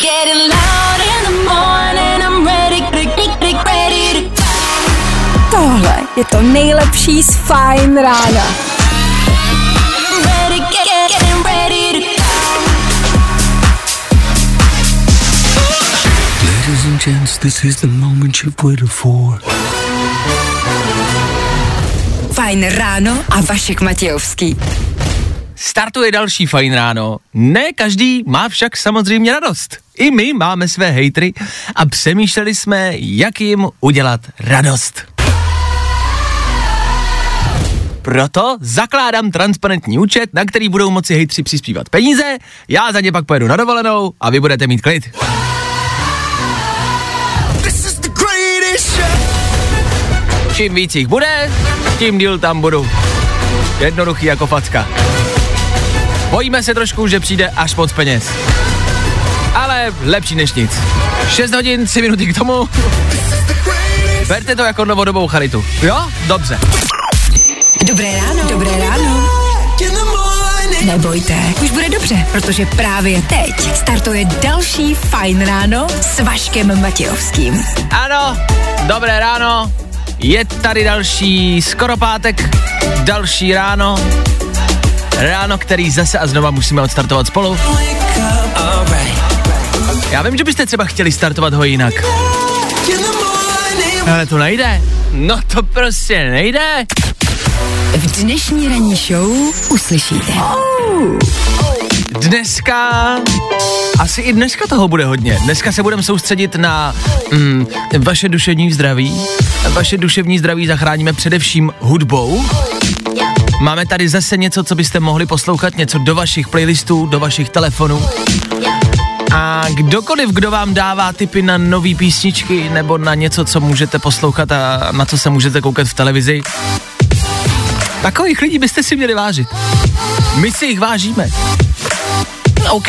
Getting loud in the morning, I'm ready, ready, ready to Tohle je to nejlepší z Fajn rána. ready, get, get, getting ready to Ladies and gents, this is the moment you've waited for. Fajn ráno a Vašek Matějovský. Startuje další fajn ráno. Ne každý má však samozřejmě radost. I my máme své hejtry a přemýšleli jsme, jak jim udělat radost. Proto zakládám transparentní účet, na který budou moci hejtři přispívat peníze, já za ně pak pojedu na dovolenou a vy budete mít klid. Čím víc jich bude, tím díl tam budu. Jednoduchý jako facka. Bojíme se trošku, že přijde až moc peněz. Ale lepší než nic. 6 hodin, 3 minuty k tomu. Berte to jako novodobou charitu. Jo? Dobře. Dobré ráno. Dobré ráno. Nebojte, už bude dobře, protože právě teď startuje další Fajn ráno s Vaškem Matějovským. Ano, dobré ráno. Je tady další skoro pátek, další ráno. Ráno, který zase a znova musíme odstartovat spolu. Já vím, že byste třeba chtěli startovat ho jinak. Ale to nejde. No to prostě nejde. V dnešní ranní show uslyšíte. Dneska, asi i dneska toho bude hodně. Dneska se budeme soustředit na mm, vaše duševní zdraví. Vaše duševní zdraví zachráníme především hudbou. Máme tady zase něco, co byste mohli poslouchat, něco do vašich playlistů, do vašich telefonů. A kdokoliv, kdo vám dává tipy na nové písničky nebo na něco, co můžete poslouchat a na co se můžete koukat v televizi, takových lidí byste si měli vážit. My si jich vážíme. OK,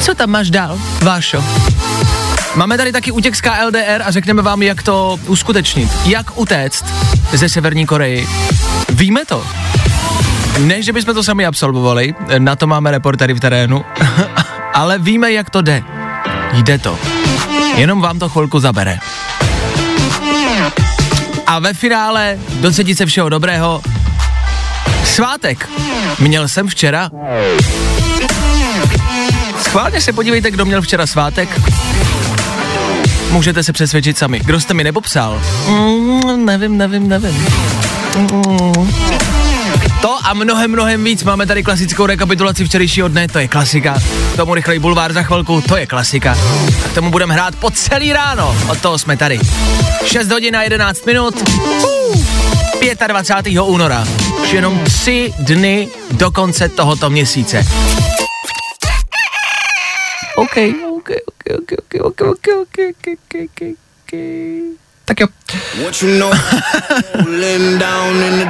co tam máš dál, Vášo? Máme tady taky útěk z KLDR a řekneme vám, jak to uskutečnit. Jak utéct ze Severní Koreji. Víme to. Ne, že bychom to sami absolvovali, na to máme reportery v terénu, ale víme, jak to jde. Jde to. Jenom vám to chvilku zabere. A ve finále docení se všeho dobrého. Svátek. Měl jsem včera. Schválně se podívejte, kdo měl včera svátek. Můžete se přesvědčit sami. Kdo jste mi nepopsal? Mm, nevím, nevím, nevím. Mm. To a mnohem, mnohem víc. Máme tady klasickou rekapitulaci včerejšího dne, to je klasika. K tomu rychlej bulvár za chvilku, to je klasika. A k tomu budeme hrát po celý ráno. Od toho jsme tady. 6 hodin a 11 minut. Uh, 25. února. Už jenom tři dny do konce tohoto měsíce. OK, OK, OK, OK, OK, OK, OK, OK, OK, OK. Tak jo.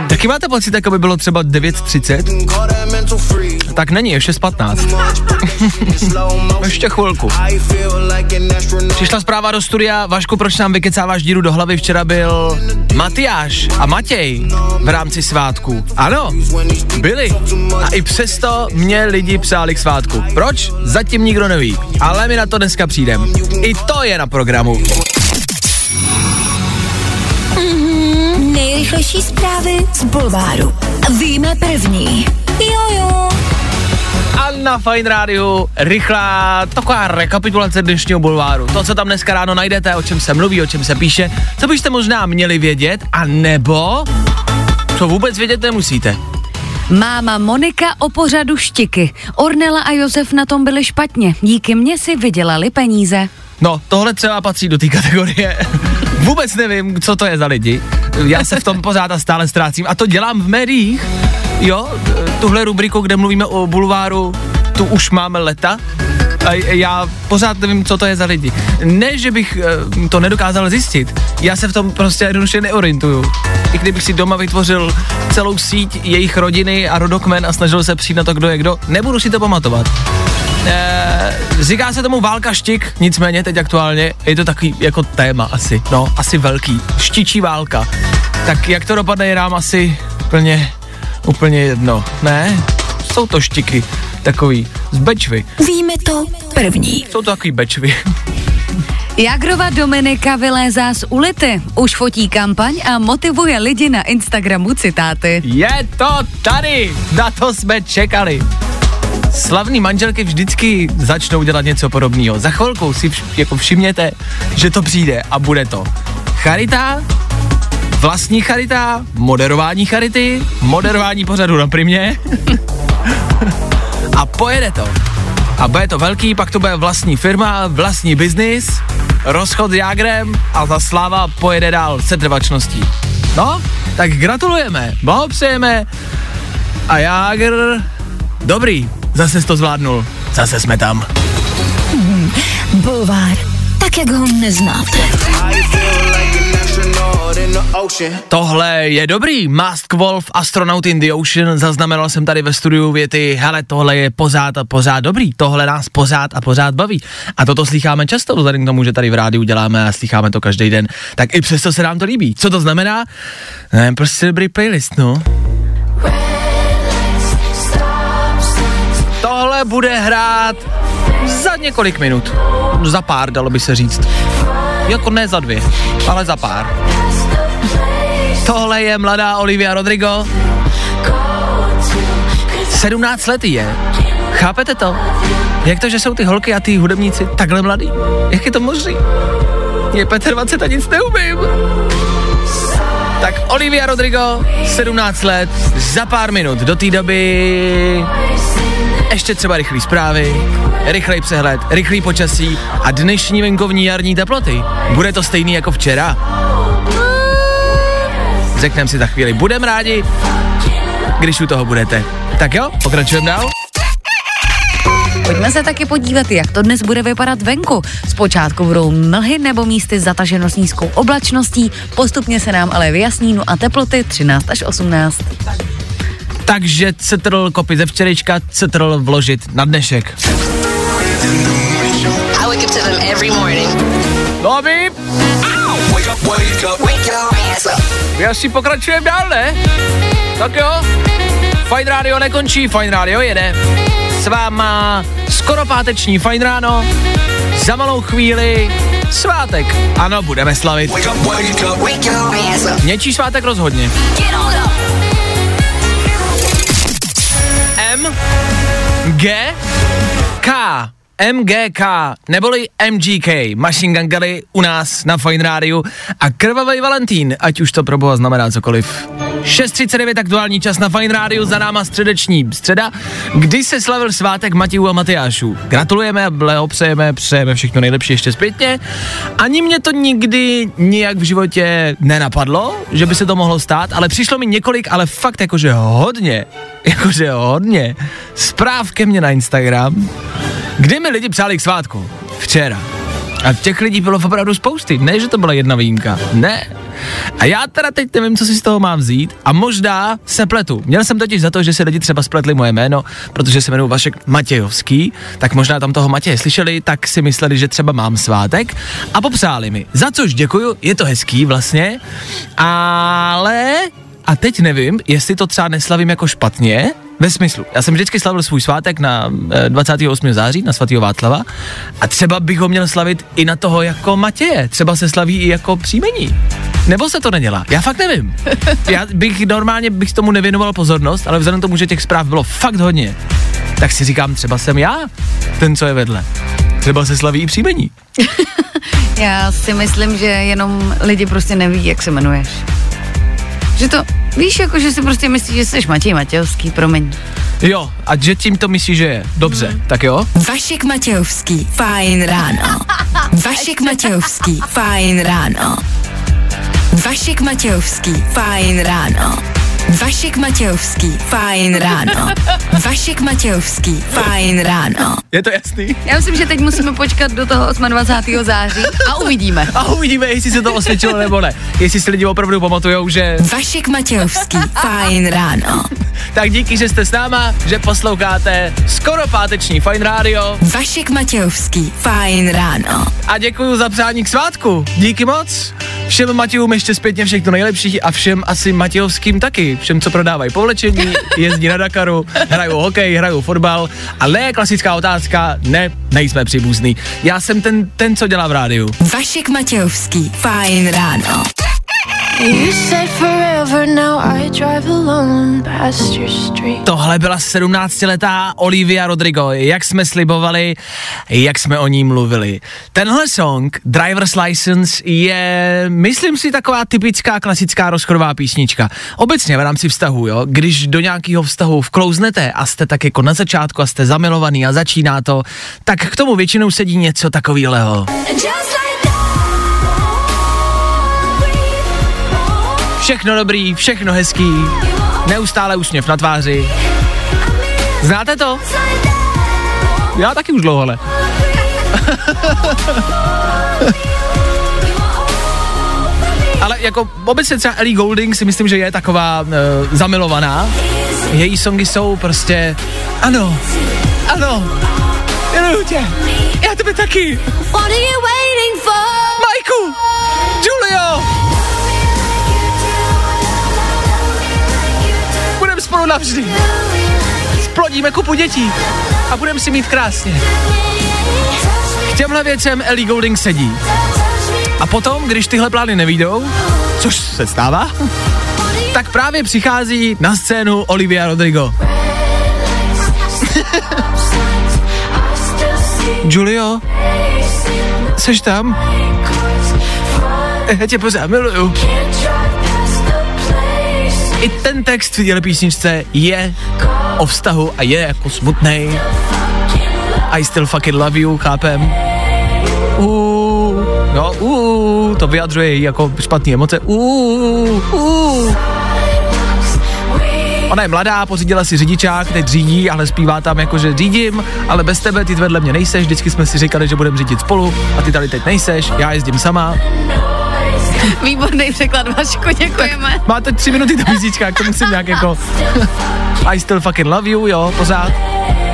Taky máte pocit, jako by bylo třeba 9.30? call that mental free. Tak není, je 6.15. Slow mo. Ještě chvilku. Přišla zpráva do studia, Vašku, proč nám vykecáváš díru do hlavy? Včera byl Matyáš a Matěj v rámci svátku. Ano, byli. A i přesto mě lidi přáli k svátku. Proč? Zatím nikdo neví. Ale my na to dneska přijdeme. I to je na programu. Nejrychlejší zprávy z Bulváru. Víme první. Jojo. A na Fine Rádiu rychlá taková rekapitulace dnešního bulváru. To, co tam dneska ráno najdete, o čem se mluví, o čem se píše, co byste možná měli vědět, a nebo co vůbec vědět nemusíte. Máma Monika o pořadu štiky. Ornela a Josef na tom byli špatně. Díky mně si vydělali peníze. No, tohle třeba patří do té kategorie. Vůbec nevím, co to je za lidi. Já se v tom pořád a stále ztrácím. A to dělám v médiích. Jo, tuhle rubriku, kde mluvíme o bulváru, tu už máme leta. A já pořád nevím, co to je za lidi. Ne, že bych eh, to nedokázal zjistit. Já se v tom prostě jednoduše neorientuju. I kdybych si doma vytvořil celou síť jejich rodiny a rodokmen a snažil se přijít na to, kdo je kdo, nebudu si to pamatovat. Eh, říká se tomu válka štik, nicméně teď aktuálně je to takový jako téma asi, no, asi velký, štičí válka. Tak jak to dopadne je nám asi úplně, úplně jedno, ne? jsou to štiky, takový, z bečvy. Víme to první. Jsou to takový bečvy. Jagrova Dominika vylézá z ulity, už fotí kampaň a motivuje lidi na Instagramu citáty. Je to tady, na to jsme čekali. Slavný manželky vždycky začnou dělat něco podobného. Za chvilku si vš- jako všimněte, že to přijde a bude to. Charita, vlastní charita, moderování charity, moderování pořadu na primě a pojede to. A bude to velký, pak to bude vlastní firma, vlastní biznis, rozchod s Jágrem a ta sláva pojede dál se trvačností. No, tak gratulujeme, blahopřejeme a Jágr, dobrý, zase jsi to zvládnul, zase jsme tam. Bulvár. Tak, jak ho neznáte. Tohle je dobrý, Mask Wolf, Astronaut in the Ocean, zaznamenal jsem tady ve studiu věty, hele, tohle je pořád a pořád dobrý, tohle nás pořád a pořád baví. A toto slycháme často, vzhledem k tomu, že tady v rádiu děláme a slycháme to každý den, tak i přesto se nám to líbí. Co to znamená? Ne, prostě dobrý playlist, no. Tohle bude hrát za několik minut. Za pár, dalo by se říct. Jako ne za dvě, ale za pár. Tohle je mladá Olivia Rodrigo. 17 let je. Chápete to? Jak to, že jsou ty holky a ty hudebníci takhle mladí? Jak je to možný? Je 25 a nic neumím. Tak Olivia Rodrigo, 17 let, za pár minut do té doby ještě třeba rychlý zprávy, rychlej přehled, rychlý počasí a dnešní venkovní jarní teploty. Bude to stejný jako včera? Řekneme si za chvíli. Budem rádi, když u toho budete. Tak jo, pokračujeme dál. Pojďme se taky podívat, jak to dnes bude vypadat venku. Zpočátku budou mlhy nebo místy zataženo s nízkou oblačností, postupně se nám ale vyjasní, no a teploty 13 až 18. Takže cetrl kopy ze včerejška, cetrl vložit na dnešek. Ass up. my asi pokračujeme dál, ne? Tak jo. Fine Radio nekončí, Fine Radio jede. S váma skoro páteční Fine Ráno. Za malou chvíli svátek. Ano, budeme slavit. Něčí svátek rozhodně. M, G, K. MGK, neboli MGK, Machine Gun Kelly u nás na Fine Radio a Krvavý Valentín, ať už to pro boha znamená cokoliv. 6.39 aktuální čas na Fine Radio, za náma středeční středa, kdy se slavil svátek Matějů a Matyášů. Gratulujeme, blahopřejeme, přejeme všechno nejlepší ještě zpětně. Ani mě to nikdy nijak v životě nenapadlo, že by se to mohlo stát, ale přišlo mi několik, ale fakt jakože hodně, jakože hodně zpráv ke mně na Instagram, kdy mi lidi přáli k svátku. Včera. A těch lidí bylo opravdu spousty. Ne, že to byla jedna výjimka. Ne. A já teda teď nevím, co si z toho mám vzít a možná se pletu. Měl jsem totiž za to, že si lidi třeba spletli moje jméno, protože se jmenuji Vašek Matějovský, tak možná tam toho Matěje slyšeli, tak si mysleli, že třeba mám svátek a popřáli mi. Za což děkuju, je to hezký vlastně, ale a teď nevím, jestli to třeba neslavím jako špatně, ve smyslu, já jsem vždycky slavil svůj svátek na eh, 28. září, na svatého Václava a třeba bych ho měl slavit i na toho jako Matěje, třeba se slaví i jako příjmení. Nebo se to nedělá? Já fakt nevím. Já bych normálně bych tomu nevěnoval pozornost, ale vzhledem k tomu, že těch zpráv bylo fakt hodně, tak si říkám, třeba jsem já, ten, co je vedle. Třeba se slaví i příjmení. Já si myslím, že jenom lidi prostě neví, jak se jmenuješ. Že to, víš, jako, že si prostě myslíš, že jsi Matěj Matějovský, promiň. Jo, a že tím to myslí, že je. Dobře, tak jo. Vašek Matějovský, fajn ráno. Vašek Matějovský, fajn ráno. Vašek Matějovský, fajn ráno. Vašek Matějovský, fajn ráno. Vašek Matějovský, fajn ráno. Je to jasný? Já myslím, že teď musíme počkat do toho 28. září a uvidíme. A uvidíme, jestli se to osvědčilo nebo ne. Jestli si lidi opravdu pamatujou, že... Vašek Matějovský, fajn ráno. Tak díky, že jste s náma, že posloucháte skoro páteční Fine Radio Vašek Matějovský, fajn ráno. a děkuji za přání k svátku. Díky moc. Všem Matějům ještě zpětně všechno nejlepší a všem asi Matějovským taky. Všem, co prodávají povlečení, jezdí na Dakaru, hrajou hokej, hrajou fotbal. A ne klasická otázka, ne, nejsme příbuzný. Já jsem ten, ten, co dělá v rádiu. Vašek Matějovský. Fajn ráno. Tohle byla 17-letá Olivia Rodrigo, jak jsme slibovali, jak jsme o ní mluvili. Tenhle song, Driver's License, je, myslím si, taková typická klasická rozchodová písnička. Obecně v rámci vztahu, jo, když do nějakého vztahu vklouznete a jste tak jako na začátku a jste zamilovaný a začíná to, tak k tomu většinou sedí něco takového. Všechno dobrý, všechno hezký, neustále úsměv na tváři. Znáte to? Já taky už dlouho ne. Ale jako obecně třeba Ellie Goulding si myslím, že je taková uh, zamilovaná. Její songy jsou prostě, ano, ano, miluju tě, já tebe taky, What are you waiting for? Majku, Julio, budeme spolu navždy, splodíme kupu dětí a budeme si mít krásně. K těmhle věcem Ellie Goulding sedí. A potom, když tyhle plány nevídou, což se stává, tak právě přichází na scénu Olivia Rodrigo. Julio, seš tam? Já tě pořád miluju. I ten text v téhle písničce je o vztahu a je jako smutnej. I still fucking love you, chápem? Uh, no, uh, to vyjadřuje jako špatné emoce. Uh, uh. Ona je mladá, pořídila si řidičák, teď řídí, ale zpívá tam jako, že řídím, ale bez tebe ty vedle mě nejseš, vždycky jsme si říkali, že budeme řídit spolu a ty tady teď nejseš, já jezdím sama. Výborný překlad, Vašku, děkujeme. Máte tři minuty do písnička, to musím nějak jako I still fucking love you, jo, pořád.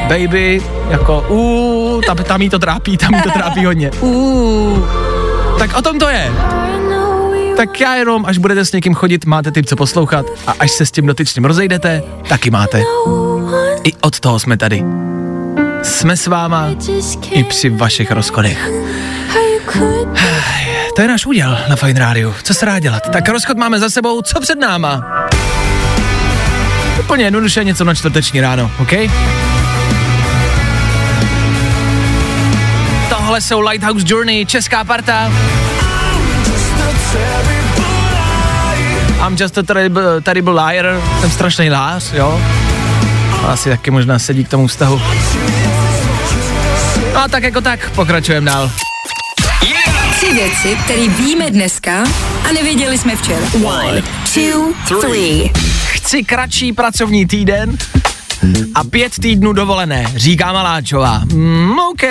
Baby, jako uh, tam, tam jí to trápí, tam jí to trápí hodně. Uh, tak o tom to je. Tak já jenom, až budete s někým chodit, máte typ co poslouchat a až se s tím dotyčným rozejdete, taky máte. I od toho jsme tady. Jsme s váma i při vašich rozchodech. To je náš úděl na Fine Radio. Co se dá dělat? Tak rozchod máme za sebou, co před náma? Úplně jednoduše něco na čtvrteční ráno, OK? Tohle jsou Lighthouse Journey, česká parta. I'm just a terrible, terrible liar, jsem strašný lář, jo? Asi taky možná sedí k tomu vztahu. No a tak jako tak, pokračujeme dál. Tři věci, které víme dneska a nevěděli jsme včera. One, two, three. Chci kratší pracovní týden a pět týdnů dovolené, říká Maláčová. Mm, OK,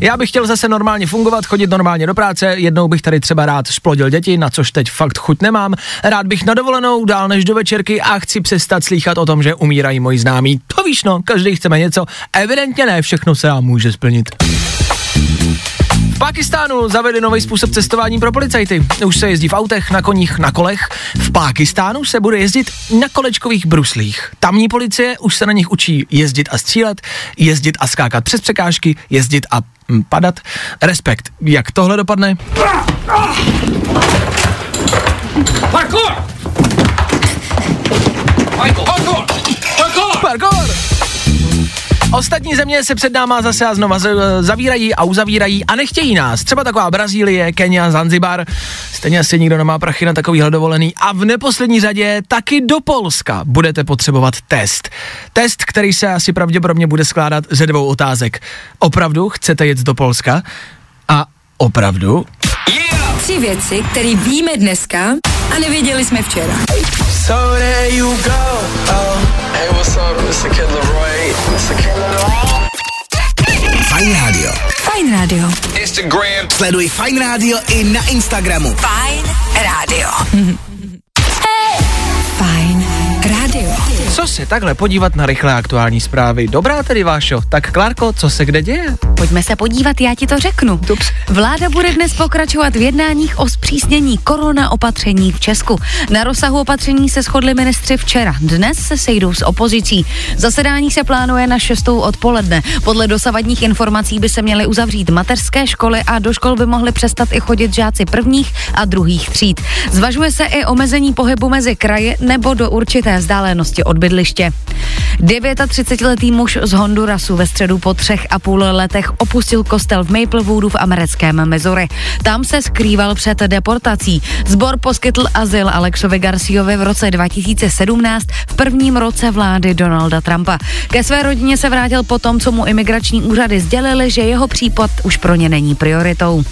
já bych chtěl zase normálně fungovat, chodit normálně do práce, jednou bych tady třeba rád splodil děti, na což teď fakt chuť nemám. Rád bych na dovolenou dál než do večerky a chci přestat slýchat o tom, že umírají moji známí. To víš no, každý chceme něco, evidentně ne, všechno se nám může splnit. V Pákistánu zavedli nový způsob cestování pro policajty. Už se jezdí v autech, na koních, na kolech. V Pákistánu se bude jezdit na kolečkových bruslích. Tamní policie už se na nich učí jezdit a střílet, jezdit a skákat přes překážky, jezdit a hm, padat. Respekt. Jak tohle dopadne? Parkour! Ostatní země se před náma zase a znova zavírají a uzavírají a nechtějí nás. Třeba taková Brazílie, Kenia, Zanzibar. Stejně asi nikdo nemá prachy na takovýhle dovolený. A v neposlední řadě taky do Polska budete potřebovat test. Test, který se asi pravděpodobně bude skládat ze dvou otázek. Opravdu chcete jet do Polska? A opravdu? Tři věci, které víme dneska a nevěděli jsme včera. So there you go. Oh. Hey, what's up? Mr. Kid Leroy. Mr. Kid Leroy. Fajn Radio. Fajn rádio. Instagram. Sleduj Fajn Radio i na Instagramu. Fajn rádio. Co se takhle podívat na rychlé aktuální zprávy? Dobrá tedy, Vášo. Tak Klárko, co se kde děje? Pojďme se podívat, já ti to řeknu. Dobře. Vláda bude dnes pokračovat v jednáních o zpřísnění korona opatření v Česku. Na rozsahu opatření se shodli ministři včera. Dnes se sejdou s opozicí. Zasedání se plánuje na 6. odpoledne. Podle dosavadních informací by se měly uzavřít mateřské školy a do škol by mohli přestat i chodit žáci prvních a druhých tříd. Zvažuje se i omezení pohybu mezi kraji nebo do určité vzdálenosti od bydliště. 39-letý muž z Hondurasu ve středu po třech a půl letech opustil kostel v Maplewoodu v americkém Missouri. Tam se skrýval před deportací. Zbor poskytl azyl Alexovi Garciovi v roce 2017 v prvním roce vlády Donalda Trumpa. Ke své rodině se vrátil po tom, co mu imigrační úřady sdělili, že jeho případ už pro ně není prioritou.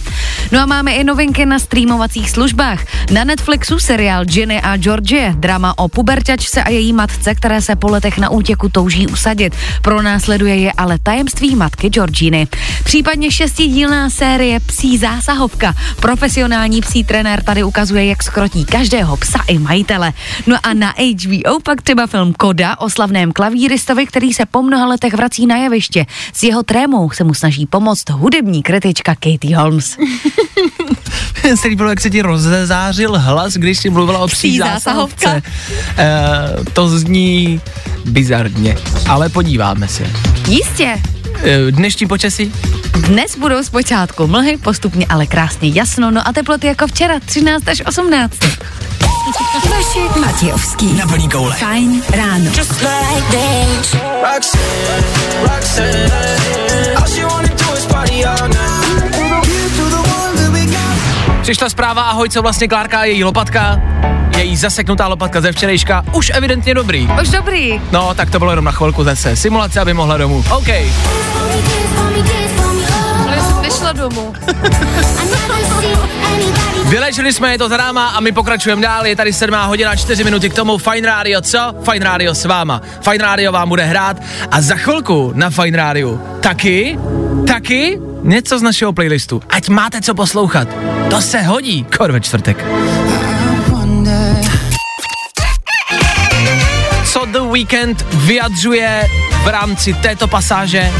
No a máme i novinky na streamovacích službách. Na Netflixu seriál Ginny a Georgie, drama o puberťačce a její matce, které se po letech na útěku touží usadit. Pro následuje je ale tajemství matky Georginy. Případně šestidílná série Psí zásahovka. Profesionální psí trenér tady ukazuje, jak skrotí každého psa i majitele. No a na HBO pak třeba film Koda o slavném klavíristovi, který se po mnoha letech vrací na jeviště. S jeho trémou se mu snaží pomoct hudební kritička Katie Holmes. se líbilo, jak se ti rozezářil hlas, když jsi mluvila o psí Psí zásahovce. zásahovka. E, to zní bizarně, ale podíváme se. Jistě, E, dnešní počasí? dnes budou zpočátku mlhy, postupně ale krásně jasno, no a teploty jako včera 13 až 18. Vašek Matějovský. Na plný koule. Fajn ráno. Roxanne, Roxanne. All she wanna do is party all. Přišla zpráva, ahoj, co vlastně Klárka a její lopatka? Její zaseknutá lopatka ze včerejška, už evidentně dobrý. Už dobrý. No, tak to bylo jenom na chvilku zase. Simulace, aby mohla domů. OK. Vyšlo domů. Vyleželi jsme, je to za náma a my pokračujeme dál. Je tady 7 hodina 4 minuty k tomu. Fine Radio, co? Fine Radio s váma. Fine Radio vám bude hrát a za chvilku na Fine Radio taky, taky něco z našeho playlistu. Ať máte co poslouchat. To se hodí, kor ve čtvrtek. Co The Weekend vyjadřuje v rámci této pasáže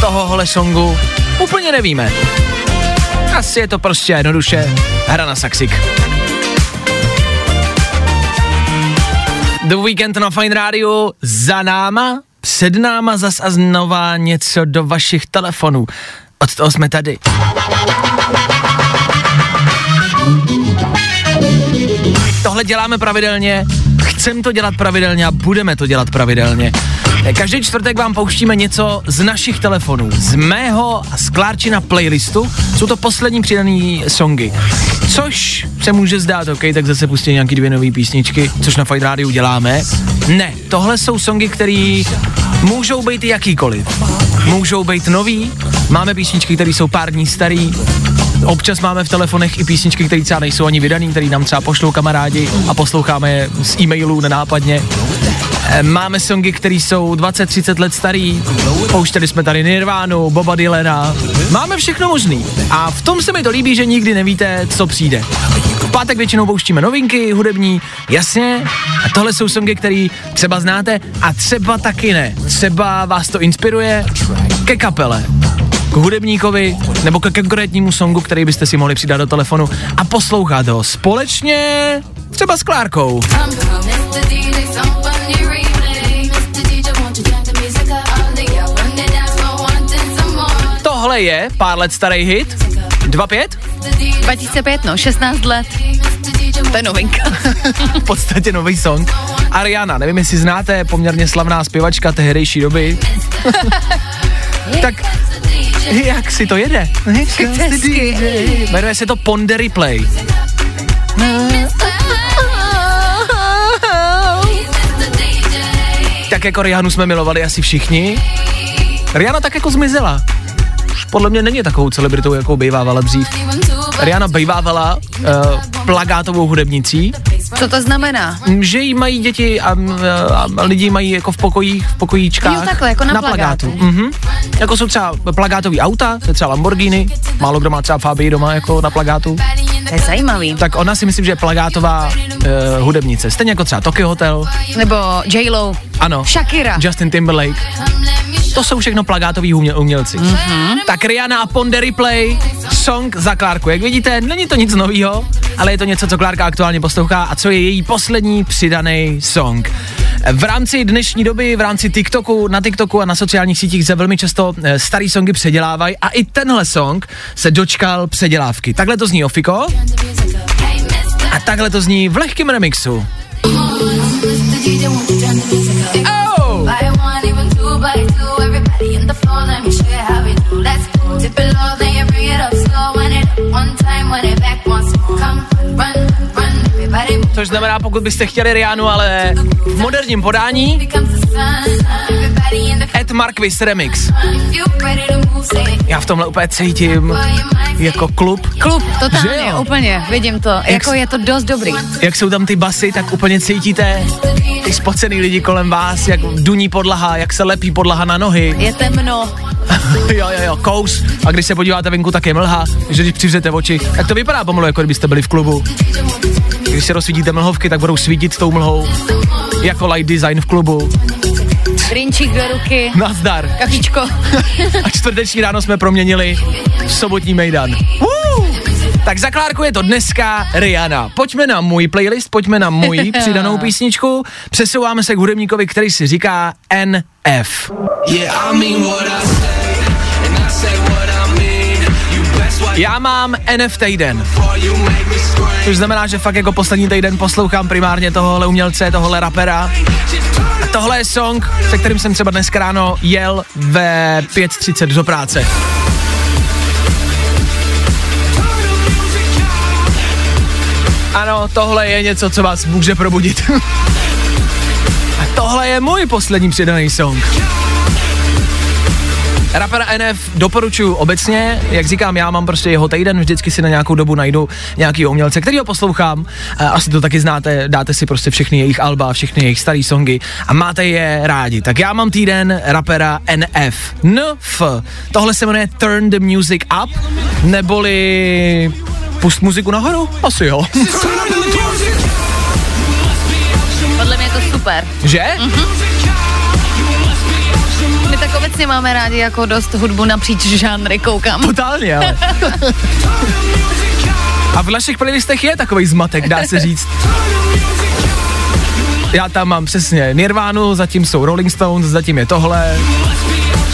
tohohle songu, úplně nevíme. Asi je to prostě jednoduše hra na saxik. The Weekend na Fine Radio za náma, před náma zas a znova něco do vašich telefonů. Od toho jsme tady. Tohle děláme pravidelně, chcem to dělat pravidelně a budeme to dělat pravidelně. Každý čtvrtek vám pouštíme něco z našich telefonů, z mého a z Klárčina playlistu. Jsou to poslední přidaný songy. Což se může zdát, OK, tak zase pustí nějaký dvě nové písničky, což na Fight Radio děláme. Ne, tohle jsou songy, které můžou být jakýkoliv. Můžou být nový, máme písničky, které jsou pár dní starý, Občas máme v telefonech i písničky, které třeba nejsou ani vydaný, které nám třeba pošlou kamarádi a posloucháme je z e-mailů nenápadně. Eh, Máme songy, které jsou 20-30 let starý, pouštěli jsme tady Nirvánu, Boba Dylana, máme všechno možný. A v tom se mi to líbí, že nikdy nevíte, co přijde. V pátek většinou pouštíme novinky hudební, jasně, a tohle jsou songy, které třeba znáte a třeba taky ne. Třeba vás to inspiruje ke kapele k hudebníkovi nebo ke konkrétnímu songu, který byste si mohli přidat do telefonu a poslouchat ho společně třeba s Klárkou. Tohle je pár let starý hit. 2-5? 2005, no, 16 let. To je novinka. V podstatě nový song. Ariana, nevím, jestli znáte, poměrně slavná zpěvačka tehdejší doby. tak jak si to jede? Jmenuje se to Pondery Play. Tak jako Rihannu jsme milovali asi všichni. Rihanna tak jako zmizela. Už podle mě není takovou celebritou, jakou bývávala dřív. Rihanna bývávala uh, plagátovou hudebnicí, Co to znamená? že jí mají děti a, a, a lidi mají jako v pokojích, v pokojíčkách. Jo, takhle, jako na plagátu. Mhm. Jako jsou třeba plagátový auta, to je třeba Lamborghini, málo kdo má třeba Fabii doma jako na plagátu. To je zajímavý. tak ona si myslím, že je plagátová uh, hudebnice. Stejně jako třeba Tokyo Hotel, Nebo J-Lo. ano. Shakira. Justin Timberlake. To jsou všechno plagátoví uměl, umělci. Mm-hmm. Tak Rihanna a Ponde Replay, song za Klárku. Jak vidíte, není to nic nového, ale je to něco, co Klárka aktuálně poslouchá a co je její poslední přidaný song. V rámci dnešní doby, v rámci TikToku, na TikToku a na sociálních sítích se velmi často eh, starý songy předělávají a i tenhle song se dočkal předělávky. Takhle to zní Ofiko a takhle to zní v lehkém remixu. Oh! body in the floor, let me show you how we do. Let's go. Dip it low, then you bring it up slow. When it up one time, when it back once more. Come, run. Což znamená, pokud byste chtěli Rianu, ale v moderním podání, Ed Marquis Remix. Já v tomhle úplně cítím jako klub. Klub, totálně, úplně, vidím to. jako s- je to dost dobrý. Jak jsou tam ty basy, tak úplně cítíte ty spocený lidi kolem vás, jak duní podlaha, jak se lepí podlaha na nohy. Je temno. jo, jo, jo, kous. A když se podíváte venku, tak je mlha, že když přivřete oči, tak to vypadá pomalu, jako kdybyste byli v klubu. Když se rozsvítíte mlhovky, tak budou svítit tou mlhou. Jako light design v klubu. Drinčík do ruky. Nazdar. Kafičko. A čtvrteční ráno jsme proměnili v sobotní mejdan. Tak za Klárku je to dneska Rihanna. Pojďme na můj playlist, pojďme na můj přidanou písničku. Přesouváme se k hudebníkovi, který si říká NF. Yeah, I mean what I say, Já mám NF týden, before you make me scream. což znamená, že fakt jako poslední týden poslouchám primárně tohohle umělce, tohohle rapera. A tohle je song, se kterým jsem třeba dneska ráno jel ve 5.30 do práce. Ano, tohle je něco, co vás může probudit. A tohle je můj poslední přidaný song. Rapera NF doporučuji obecně, jak říkám, já mám prostě jeho týden, vždycky si na nějakou dobu najdu nějaký umělce, který ho poslouchám, a asi to taky znáte, dáte si prostě všechny jejich alba, všechny jejich staré songy a máte je rádi. Tak já mám týden rapera NF. NF. Tohle se jmenuje Turn the Music Up, neboli Pust muziku nahoru? Asi jo. Podle mě je to super. Že? My tak obecně máme rádi jako dost hudbu napříč žánry, koukám. Totálně, ale. A v našich playlistech je takový zmatek, dá se říct. Já tam mám přesně Nirvánu, zatím jsou Rolling Stones, zatím je tohle,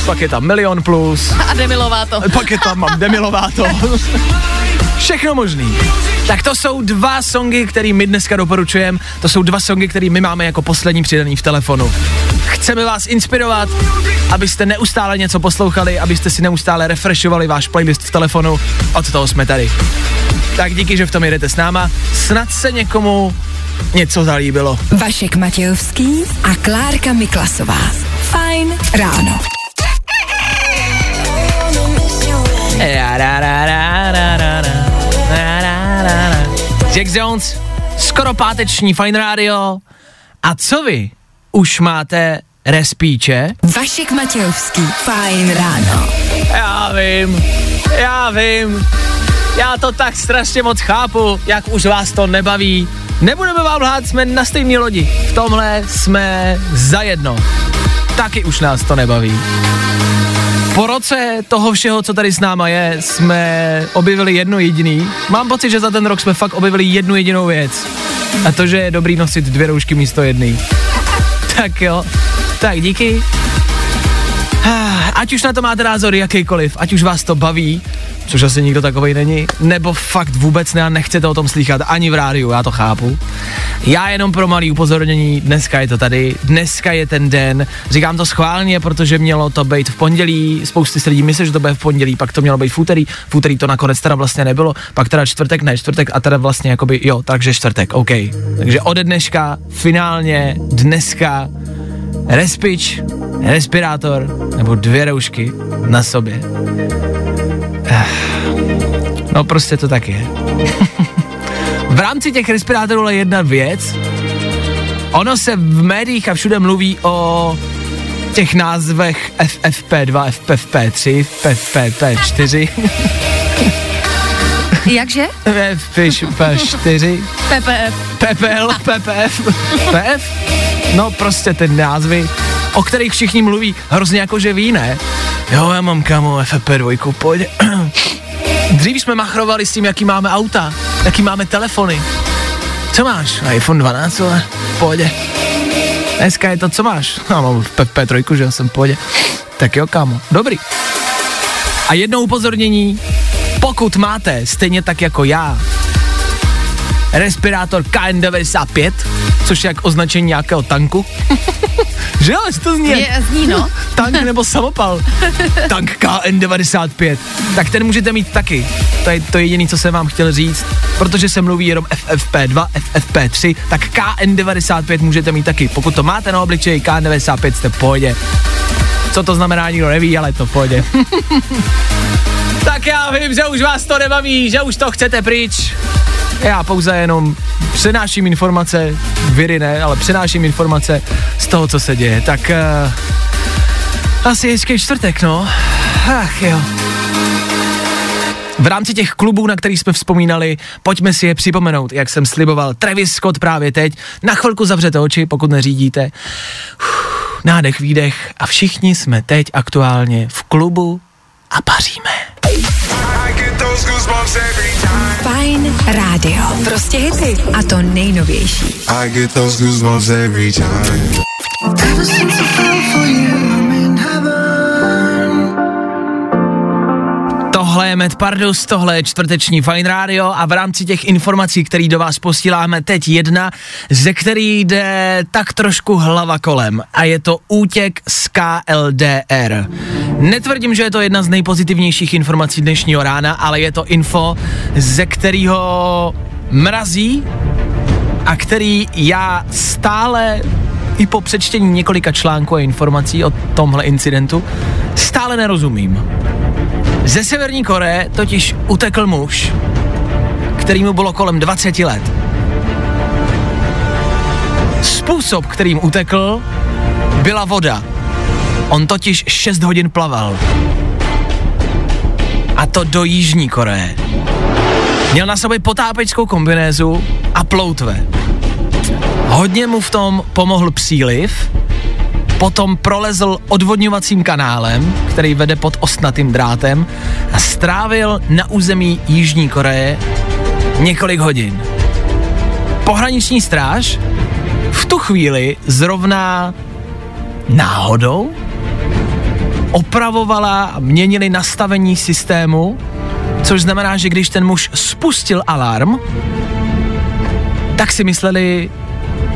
pak je tam Milion Plus, A Demilová to. pak je tam mám Demi Lovato. Všechno možný. Tak to jsou dva songy, který my dneska doporučujeme. To jsou dva songy, který my máme jako poslední přidaný v telefonu. Chceme vás inspirovat, abyste neustále něco poslouchali, abyste si neustále refreshovali váš playlist v telefonu. Od toho jsme tady. Tak díky, že v tom jedete s náma. Snad se někomu něco zalíbilo. Vašek Matějovský a Klárka Miklasová. Fajn ráno. Jack Jones, skoro páteční Fine Radio. A co vy? Už máte respíče? Vašek Matějovský. Fajn ráno. Já vím, já vím. Já to tak strašně moc chápu, jak už vás to nebaví. Nebudeme vám lhát, jsme na stejné lodi. V tomhle jsme zajedno. Taky už nás to nebaví. Po roce toho všeho, co tady s náma je, jsme objevili jedno jediný. Mám pocit, že za ten rok jsme fakt objevili jednu jedinou věc. A to, že je dobrý nosit dvě roušky místo jedné. Tak jo, tak díky. Ah, Ať už na to máte názor jakýkoliv, ať už vás to baví, což asi nikdo takovej není, nebo fakt vůbec ne a nechcete o tom slychat ani v rádiu, já to chápu. Já jenom pro malý upozornění, dneska je to tady, dneska je ten den, říkám to schválně, protože mělo to být v pondělí, spousty lidí myslí, že to bude v pondělí, pak to mělo být v úterý, v úterý to nakonec teda vlastně nebylo, pak teda čtvrtek, ne čtvrtek a teda vlastně jakoby, jo, takže čtvrtek, OK. Takže ode dneška, finálně, dneska, respič, respirátor nebo dvě roušky na sobě. Eh, No prostě to tak je. v rámci těch respirátorů je jedna věc. Ono se v médiích a všude mluví o těch názvech FFP2, FFP3, FFP4. Jakže? Fish P4, PPF. PPL, PPF, PF? No prostě ty názvy, o kterých všichni mluví hrozně jako že ví, ne? Jo, já mám kamo FP2, pojď. Dřív jsme machrovali s tím, jaký máme auta, jaký máme telefony. Co máš? iPhone 12, ale pojď. Dneska je to, co máš? Já mám FP3, že jo, jsem pohodě. Tak jo, kámo, dobrý. A jedno upozornění, pokud máte, stejně tak jako já, respirátor KN95, což je jak označení nějakého tanku. že jo, že to zní Je, zní no. tank nebo samopal. Tank KN95. Tak ten můžete mít taky. To je to jediné, co jsem vám chtěl říct. Protože se mluví jenom FFP2, FFP3, tak KN95 můžete mít taky. Pokud to máte na obličeji, KN95 jste v pohodě. Co to znamená, nikdo neví, ale to v pohodě. tak já vím, že už vás to nebaví, že už to chcete pryč. Já pouze jenom přenáším informace, viry ne, ale přenáším informace z toho, co se děje. Tak uh, asi hezký čtvrtek, no. Ach jo. V rámci těch klubů, na který jsme vzpomínali, pojďme si je připomenout, jak jsem sliboval. Travis Scott právě teď. Na chvilku zavřete oči, pokud neřídíte. Uf, nádech, výdech a všichni jsme teď aktuálně v klubu a paříme. Fajn rádio. Prostě hity. A to nejnovější. I get those goosebumps every time. Tohle je Matt Pardus, tohle je čtvrteční Fine Radio a v rámci těch informací, které do vás posíláme teď jedna, ze který jde tak trošku hlava kolem a je to útěk z KLDR. Netvrdím, že je to jedna z nejpozitivnějších informací dnešního rána, ale je to info, ze kterého mrazí a který já stále i po přečtení několika článků a informací o tomhle incidentu stále nerozumím. Ze Severní Koreje totiž utekl muž, který mu bylo kolem 20 let. Způsob, kterým utekl, byla voda. On totiž 6 hodin plaval. A to do Jižní Koreje. Měl na sobě potápeckou kombinézu a ploutve. Hodně mu v tom pomohl příliv, potom prolezl odvodňovacím kanálem, který vede pod ostnatým drátem a strávil na území Jižní Koreje několik hodin. Pohraniční stráž v tu chvíli zrovna náhodou opravovala a měnili nastavení systému, což znamená, že když ten muž spustil alarm, tak si mysleli,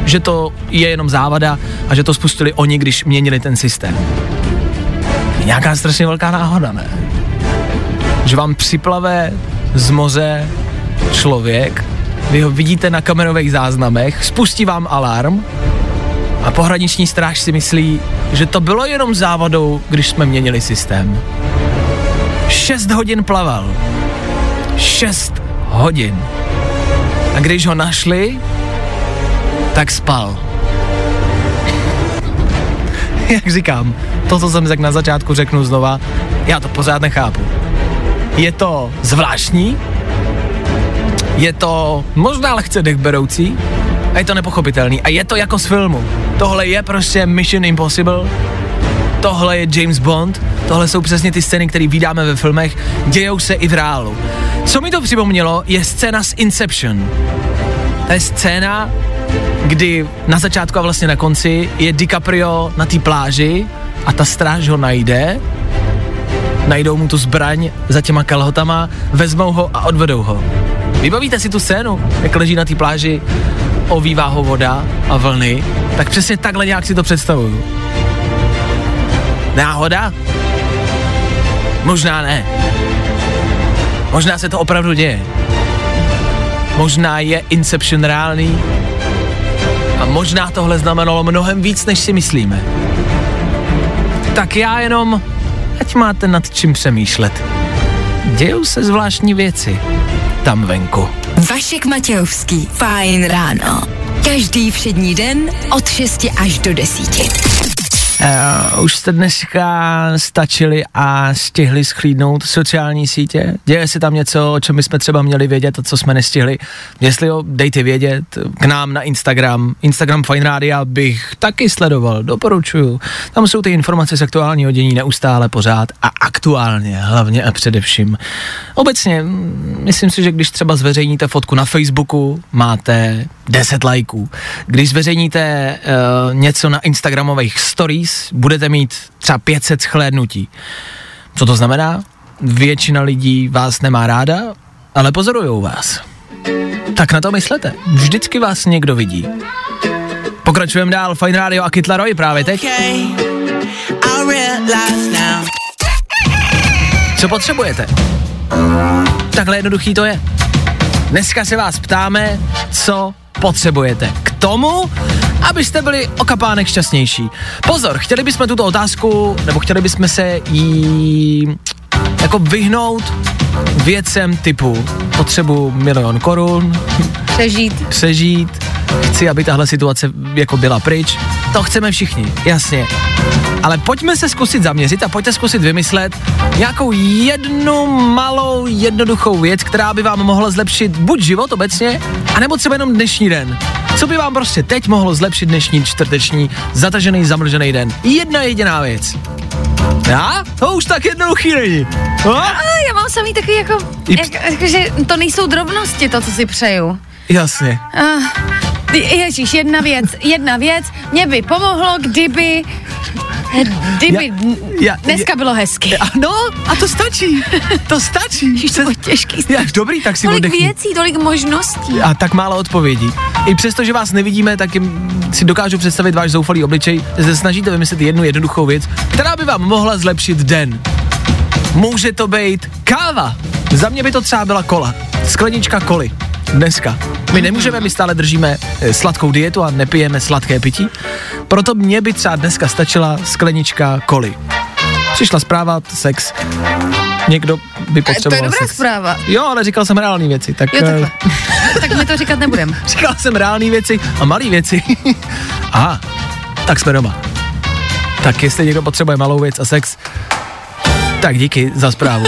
že to je jenom závada a že to spustili oni, když měnili ten systém. Je nějaká strašně velká náhoda, ne? Že vám připlave z moře člověk, vy ho vidíte na kamerových záznamech, spustí vám alarm a pohraniční stráž si myslí, že to bylo jenom závadou, když jsme měnili systém. 6 hodin plaval. 6 hodin. A když ho našli, tak spal. Jak říkám, to, co jsem řekl na začátku, řeknu znova, já to pořád nechápu. Je to zvláštní, je to možná lehce dechberoucí a je to nepochopitelný. A je to jako z filmu. Tohle je prostě Mission Impossible, tohle je James Bond, tohle jsou přesně ty scény, které vydáme ve filmech, dějou se i v reálu. Co mi to připomnělo, je scéna z Inception. To je scéna, kdy na začátku a vlastně na konci je DiCaprio na té pláži a ta stráž ho najde, najdou mu tu zbraň za těma kalhotama, vezmou ho a odvedou ho. Vybavíte si tu scénu, jak leží na té pláži, ovívá ho voda a vlny, tak přesně takhle nějak si to představuju. Náhoda? Možná ne. Možná se to opravdu děje. Možná je Inception reálný a možná tohle znamenalo mnohem víc, než si myslíme. Tak já jenom, ať máte nad čím přemýšlet. Dějou se zvláštní věci tam venku. Vašek Matějovský. Fajn ráno. Každý všední den od 6 až do 10. Uh, už jste dneska stačili a stihli schlídnout sociální sítě? Děje se tam něco, o čem bychom třeba měli vědět a co jsme nestihli? Jestli jo, dejte vědět k nám na Instagram. Instagram Fine Radio bych taky sledoval, doporučuju. Tam jsou ty informace z aktuálního dění neustále pořád a aktuálně, hlavně a především. Obecně, mm, myslím si, že když třeba zveřejníte fotku na Facebooku, máte 10 lajků. Když zveřejníte uh, něco na Instagramových stories, budete mít třeba 500 schlédnutí. Co to znamená? Většina lidí vás nemá ráda, ale pozorujou vás. Tak na to myslete. Vždycky vás někdo vidí. Pokračujeme dál, Fine Radio a Kytla Roy právě teď. Co potřebujete? Takhle jednoduchý to je. Dneska se vás ptáme, co potřebujete k tomu, abyste byli o kapánek šťastnější. Pozor, chtěli bychom tuto otázku, nebo chtěli bychom se jí jako vyhnout věcem typu potřebu milion korun, Přežít. přežít, chci, aby tahle situace jako byla pryč. To chceme všichni, jasně. Ale pojďme se zkusit zaměřit a pojďte zkusit vymyslet nějakou jednu malou jednoduchou věc, která by vám mohla zlepšit buď život obecně, anebo třeba jenom dnešní den. Co by vám prostě teď mohlo zlepšit dnešní čtvrteční zatažený, zamlžený den? Jedna jediná věc. Já? To už tak jednoduchý není. No? Ale já mám samý takový jako, jak, jako, že to nejsou drobnosti, to, co si přeju. Jasně. Uh, Ježíš, jedna věc, jedna věc, mě by pomohlo, kdyby, kdyby Já- já, dneska bylo hezky. Ano, a to stačí. To stačí. Ježíš, to bylo těžký. Já, dobrý, tak si Tolik oddechni. věcí, tolik možností. A tak málo odpovědí. I přesto, že vás nevidíme, tak jim si dokážu představit váš zoufalý obličej, se snažíte vymyslet jednu jednoduchou věc, která by vám mohla zlepšit den. Může to být káva. Za mě by to třeba byla kola. Sklenička koly. Dneska. My nemůžeme, my stále držíme eh, sladkou dietu a nepijeme sladké pití. Proto mě by třeba dneska stačila sklenička koly. Přišla zpráva, sex. Někdo by To je potřeboval dobrá sex. zpráva. Jo, ale říkal jsem reální věci, tak... Jo, eh, takhle. tak my to říkat nebudem. Říkal jsem reální věci a malé věci. Aha, tak jsme doma. Tak jestli někdo potřebuje malou věc a sex, tak díky za zprávu.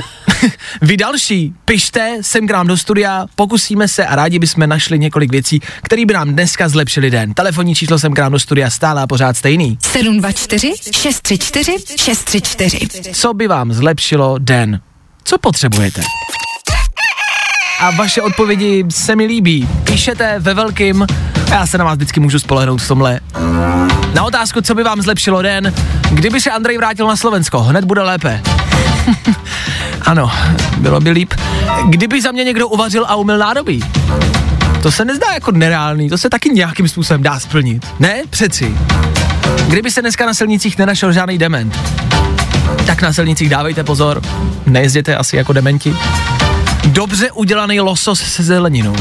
Vy další, pište sem k nám do studia, pokusíme se a rádi bychom našli několik věcí, které by nám dneska zlepšili den. Telefonní číslo sem k nám do studia stále a pořád stejný. 724 634 634. Co by vám zlepšilo den? Co potřebujete? A vaše odpovědi se mi líbí. Píšete ve velkým a já se na vás vždycky můžu spolehnout v tomhle. Na otázku, co by vám zlepšilo den, kdyby se Andrej vrátil na Slovensko, hned bude lépe. ano, bylo by líp. Kdyby za mě někdo uvařil a umyl nádobí. To se nezdá jako nereálný, to se taky nějakým způsobem dá splnit. Ne? Přeci. Kdyby se dneska na silnicích nenašel žádný dement, tak na silnicích dávejte pozor, nejezděte asi jako dementi. Dobře udělaný losos se zeleninou.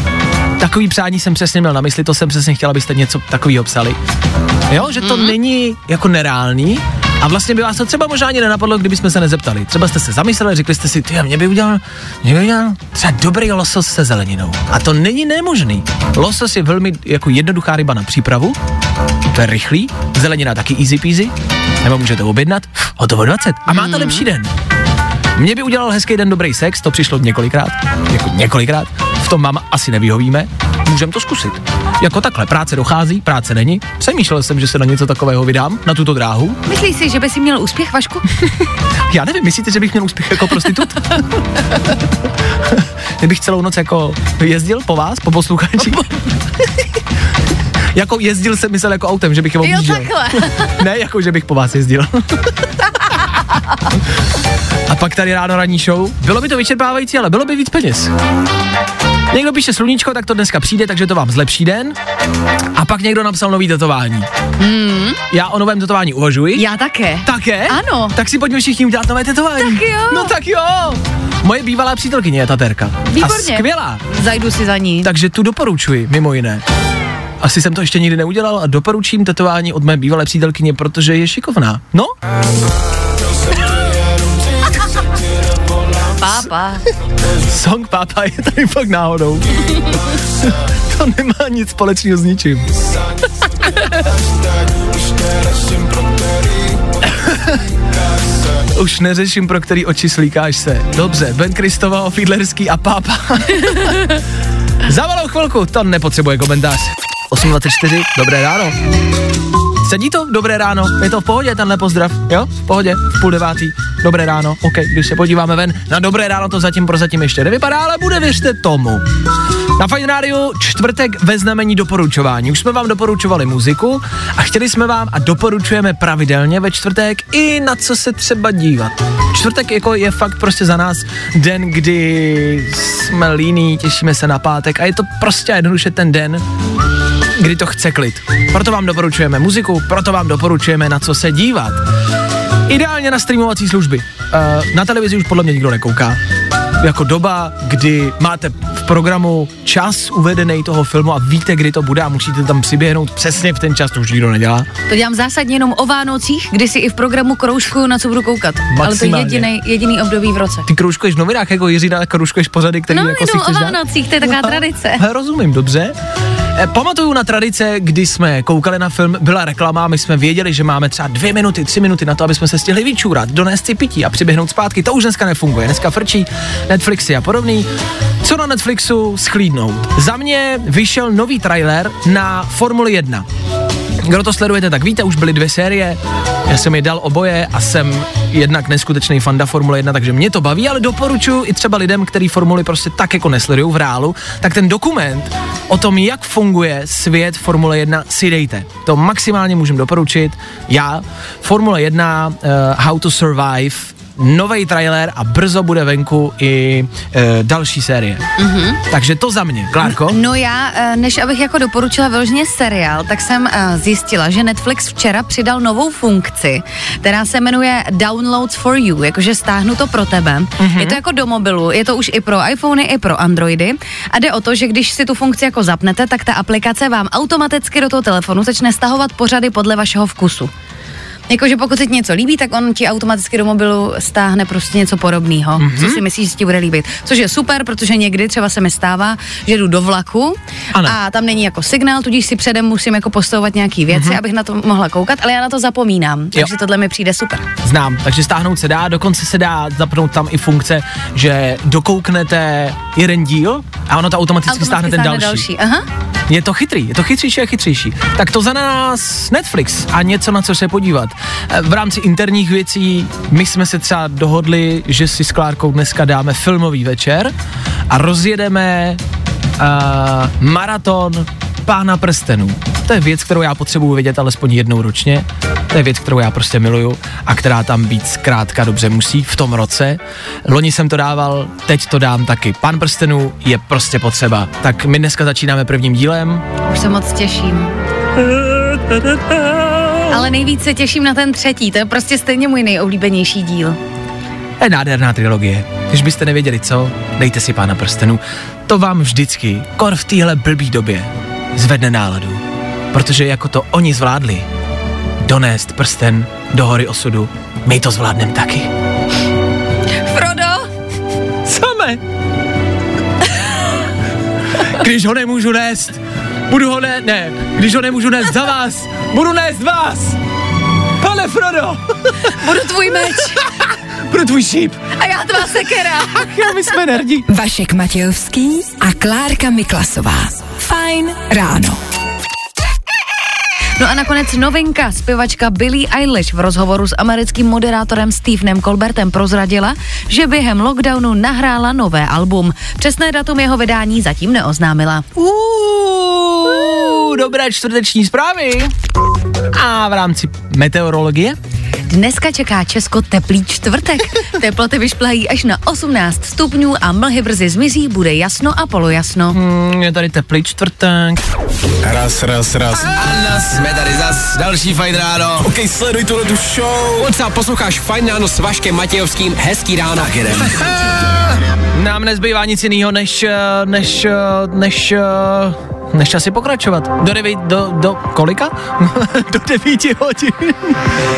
Takový přání jsem přesně měl na mysli, to jsem přesně chtěl, abyste něco takového psali. Jo, že to mm. není jako nereálný a vlastně by vás to třeba možná ani nenapadlo, kdybychom se nezeptali. Třeba jste se zamysleli, řekli jste si, ty, mě by udělal, mě by udělal třeba dobrý losos se zeleninou. A to není nemožný. Losos je velmi jako jednoduchá ryba na přípravu, to je rychlý, zelenina taky easy peasy, nebo můžete objednat, hotovo 20 a máte lepší den. Mně by udělal hezký den dobrý sex, to přišlo několikrát, jako několikrát, tom vám asi nevyhovíme, můžeme to zkusit. Jako takhle, práce dochází, práce není, přemýšlel jsem, že se na něco takového vydám, na tuto dráhu. Myslíš si, že by si měl úspěch, Vašku? Já nevím, myslíte, že bych měl úspěch jako prostitut? Kdybych celou noc jako jezdil po vás, po posluchači? jako jezdil jsem myslel jako autem, že bych je Jo, objížděl. takhle. ne, jako že bych po vás jezdil. A pak tady ráno ranní show. Bylo by to vyčerpávající, ale bylo by víc peněz. Někdo píše sluníčko, tak to dneska přijde, takže to vám zlepší den. A pak někdo napsal nový tetování. Hmm. Já o novém tetování uvažuji. Já také. Také? Ano. Tak si pojďme všichni udělat nové tetování. Tak jo. No tak jo. Moje bývalá přítelkyně je taterka. Výborně. A skvělá. Zajdu si za ní. Takže tu doporučuji, mimo jiné. Asi jsem to ještě nikdy neudělal a doporučím tetování od mé bývalé přítelkyně, protože je šikovná. No, Pápa. Song Pápa je tady fakt náhodou. to nemá nic společného s ničím. Už neřeším, pro který oči slíkáš se. Dobře, Ben Kristova, Fiedlerský a Pápa. Za malou chvilku, to nepotřebuje komentář. 8.24, dobré ráno. Sedí to? Dobré ráno. Je to v pohodě, tenhle pozdrav? Jo? V pohodě, v půl devátý. Dobré ráno. OK, když se podíváme ven, na dobré ráno to zatím prozatím ještě nevypadá, ale bude, věřte tomu. Na Fine Radio čtvrtek ve znamení doporučování. Už jsme vám doporučovali muziku a chtěli jsme vám a doporučujeme pravidelně ve čtvrtek i na co se třeba dívat. Čtvrtek jako je fakt prostě za nás den, kdy jsme líní, těšíme se na pátek a je to prostě jednoduše ten den, kdy to chce klid. Proto vám doporučujeme muziku, proto vám doporučujeme na co se dívat. Ideálně na streamovací služby. Uh, na televizi už podle mě nikdo nekouká. Jako doba, kdy máte v programu čas uvedený toho filmu a víte, kdy to bude a musíte tam přiběhnout přesně v ten čas, to už nikdo nedělá. To dělám zásadně jenom o Vánocích, kdy si i v programu kroužku na co budu koukat. Ale to je Maximálně. jediný, jediný období v roce. Ty kroužkuješ v novinách jako Jiří kroužkuješ pořady, který No, jako si jenom o chceš dát? Vánocích, to je taková No, tradice. Rozumím, dobře. E, pamatuju na tradice, kdy jsme koukali na film, byla reklama, my jsme věděli, že máme třeba dvě minuty, tři minuty na to, aby jsme se stihli vyčůrat, donést si pití a přiběhnout zpátky. To už dneska nefunguje. Dneska frčí Netflixy a podobný. Co na Netflixu schlídnout? Za mě vyšel nový trailer na Formuli 1. Kdo to sledujete, tak víte, už byly dvě série. Já jsem je dal oboje a jsem jednak neskutečný fanda Formule 1, takže mě to baví, ale doporučuji i třeba lidem, kteří Formuli prostě tak jako nesledují v reálu, tak ten dokument o tom, jak funguje svět Formule 1, si dejte. To maximálně můžem doporučit. Já, Formule 1, uh, How to Survive, nový trailer a brzo bude venku i uh, další série. Mm-hmm. Takže to za mě. Klárko? No já, eh, než abych jako doporučila vyloženě seriál, tak jsem eh, zjistila, že Netflix včera přidal novou funkci, která se jmenuje Downloads for You, jakože stáhnu to pro tebe. Mm-hmm. Je to jako do mobilu, je to už i pro iPhony, i pro Androidy. A jde o to, že když si tu funkci jako zapnete, tak ta aplikace vám automaticky do toho telefonu začne stahovat pořady podle vašeho vkusu. Jakože pokud se ti něco líbí, tak on ti automaticky do mobilu stáhne prostě něco podobného, mm-hmm. co si myslíš, že ti bude líbit. Což je super, protože někdy třeba se mi stává, že jdu do vlaku Ano. a tam není jako signál, tudíž si předem musím jako postavovat nějaký věci, mm-hmm. abych na to mohla koukat, ale já na to zapomínám, takže tohle mi přijde super. Znám, takže stáhnout se dá, dokonce se dá zapnout tam i funkce, že dokouknete jeden díl a ono to automaticky, stáhne ten další. další. Aha. Je to chytrý, je to chytřejší a chytřejší. Tak to za nás Netflix a něco na co se podívat. V rámci interních věcí my jsme se třeba dohodli, že si s Klárkou dneska dáme filmový večer a rozjedeme uh, maraton Pána prstenů. To je věc, kterou já potřebuji vidět alespoň jednou ročně. To je věc, kterou já prostě miluju a která tam být zkrátka dobře musí v tom roce. Loni jsem to dával, teď to dám taky. Pán prstenů je prostě potřeba. Tak my dneska začínáme prvním dílem. Už se moc těším. Ale nejvíc se těším na ten třetí, to je prostě stejně můj nejoblíbenější díl. To je nádherná trilogie. Když byste nevěděli co, dejte si Pána prstenů. To vám vždycky, kor v téhle blbý době, zvedne náladu. Protože jako to oni zvládli, donést prsten do hory osudu, my to zvládneme taky. Frodo, Samé. Když ho nemůžu nést, budu ho ne, ne, když ho nemůžu nést za vás, budu nést vás. Pane Frodo, budu tvůj meč budu tvůj šíp. a já tvá sekera. My jsme nerdi. Vašek Matějovský a Klárka Miklasová. Fajn ráno. No a nakonec novinka. Zpěvačka Billie Eilish v rozhovoru s americkým moderátorem Stevenem Colbertem prozradila, že během lockdownu nahrála nové album. Přesné datum jeho vydání zatím neoznámila. Uuu, dobré čtvrteční zprávy. A v rámci meteorologie? Dneska čeká Česko teplý čtvrtek. Teploty vyšplají až na 18 stupňů a mlhy brzy zmizí, bude jasno a polojasno. Hmm, je tady teplý čtvrtek. Raz, raz, raz. Anna, jsme tady zas, další fajn ráno. OK, sleduj tuhle tu show. Up, posloucháš Fajn ráno s Vaškem Matějovským, hezký ráno. Tak jedem. Nám nezbývá nic jiného, než, eh, než, eh, než, eh, než asi pokračovat. Do devět, do, do kolika? do devíti hodin.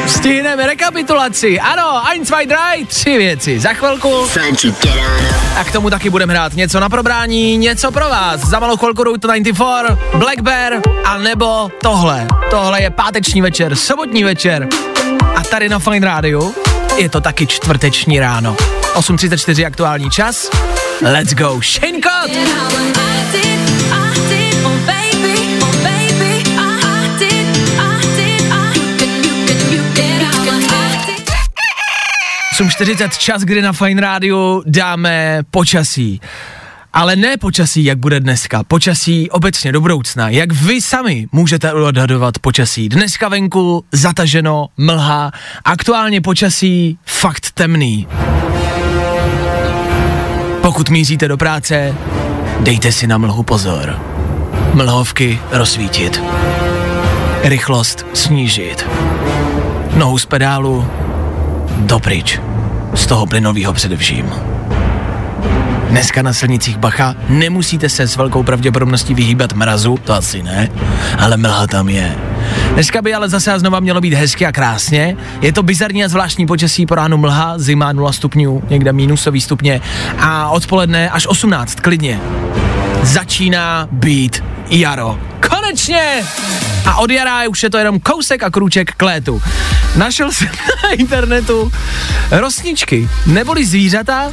Stihneme rekapitulaci. Ano, eins, zwei, drei, tři věci. Za chvilku. A k tomu taky budeme hrát něco na probrání, něco pro vás. Za malou chvilku Route 94, Black Bear a nebo tohle. Tohle je páteční večer, sobotní večer. A tady na Fine Radio je to taky čtvrteční ráno. 8.34 aktuální čas. Let's go, Shane Cott! Jsem 40 čas, kdy na Fine Rádiu dáme počasí. Ale ne počasí, jak bude dneska, počasí obecně do budoucna, jak vy sami můžete odhadovat počasí. Dneska venku zataženo, mlha, aktuálně počasí fakt temný. Pokud míříte do práce, dejte si na mlhu pozor. Mlhovky rozsvítit. Rychlost snížit. Nohu z pedálu dopryč. Z toho plynového především. Dneska na silnicích bacha nemusíte se s velkou pravděpodobností vyhýbat mrazu, to asi ne, ale mlha tam je. Dneska by ale zase a znova mělo být hezky a krásně. Je to bizarní a zvláštní počasí, po ránu mlha, zima 0 stupňů, někde minusový stupně a odpoledne až 18, klidně. Začíná být jaro. Konečně! A od jara už je to jenom kousek a krůček k létu. Našel jsem na internetu rosničky, neboli zvířata,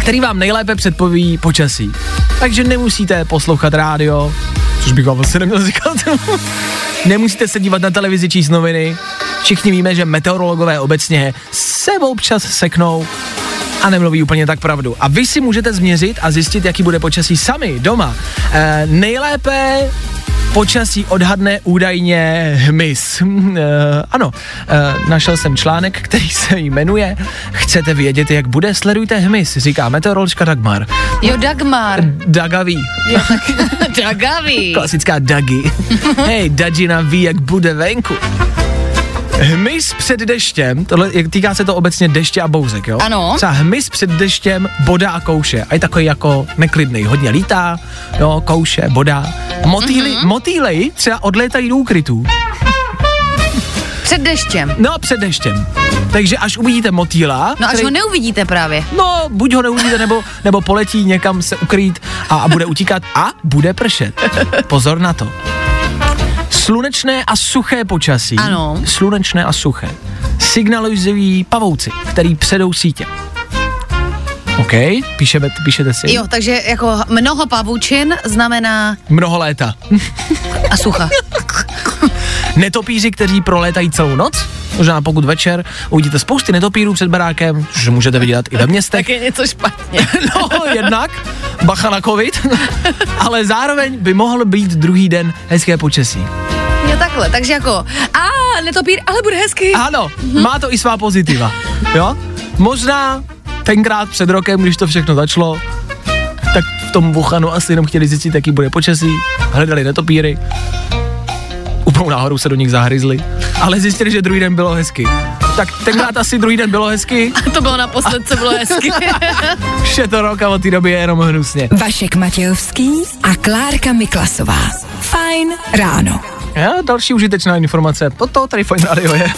který vám nejlépe předpoví počasí. Takže nemusíte poslouchat rádio, což bych vám asi neměl říkat. nemusíte se dívat na televizi, číst noviny. Všichni víme, že meteorologové obecně se občas seknou a nemluví úplně tak pravdu. A vy si můžete změřit a zjistit, jaký bude počasí sami doma. E, nejlépe počasí odhadne údajně hmyz. E, ano, e, našel jsem článek, který se jmenuje Chcete vědět, jak bude? Sledujte hmyz, říká meteoroložka Dagmar. Jo, Dagmar. Dagaví. Jo, tak Dagaví. Klasická Dagi. Hej, Dagina ví, jak bude venku. Hmyz před deštěm, tohle, týká se to obecně deště a bouzek, jo? Ano. Třeba hmyz před deštěm bodá a kouše. A je takový jako neklidný, hodně lítá, jo, kouše, bodá. Motýly, mm-hmm. motýlej třeba odlétají do úkrytů. Před deštěm. No, před deštěm. Takže až uvidíte motýla, No až ho neuvidíte právě. No, buď ho neuvidíte, nebo, nebo poletí někam se ukrýt a, a bude utíkat a bude pršet. Pozor na to. Slunečné a suché počasí. Ano. Slunečné a suché. Signalizují pavouci, který předou sítě. OK, píšeme, píšete si. Jo, takže jako mnoho pavučin znamená Mnoho léta. a sucha. Netopíři, kteří prolétají celou noc, možná pokud večer uvidíte spousty netopírů před barákem, což můžete vidět i ve městech. je něco špatně. No, jednak, bacha na covid, ale zároveň by mohl být druhý den hezké počasí. Jo, takhle, takže jako, a netopír, ale bude hezky. Ano, má to i svá pozitiva, jo? Možná tenkrát před rokem, když to všechno začalo, tak v tom Wuhanu asi jenom chtěli zjistit, jaký bude počasí, hledali netopíry, úplnou náhodou se do nich zahryzli, ale zjistili, že druhý den bylo hezky. Tak tenkrát asi druhý den bylo hezky, A to bylo naposled, co bylo hezky. je to rok a od té doby je jenom hnusně. Vašek Matějovský a Klárka Miklasová. Fajn ráno. Ja, další užitečná informace, toto tady Fine Radio je.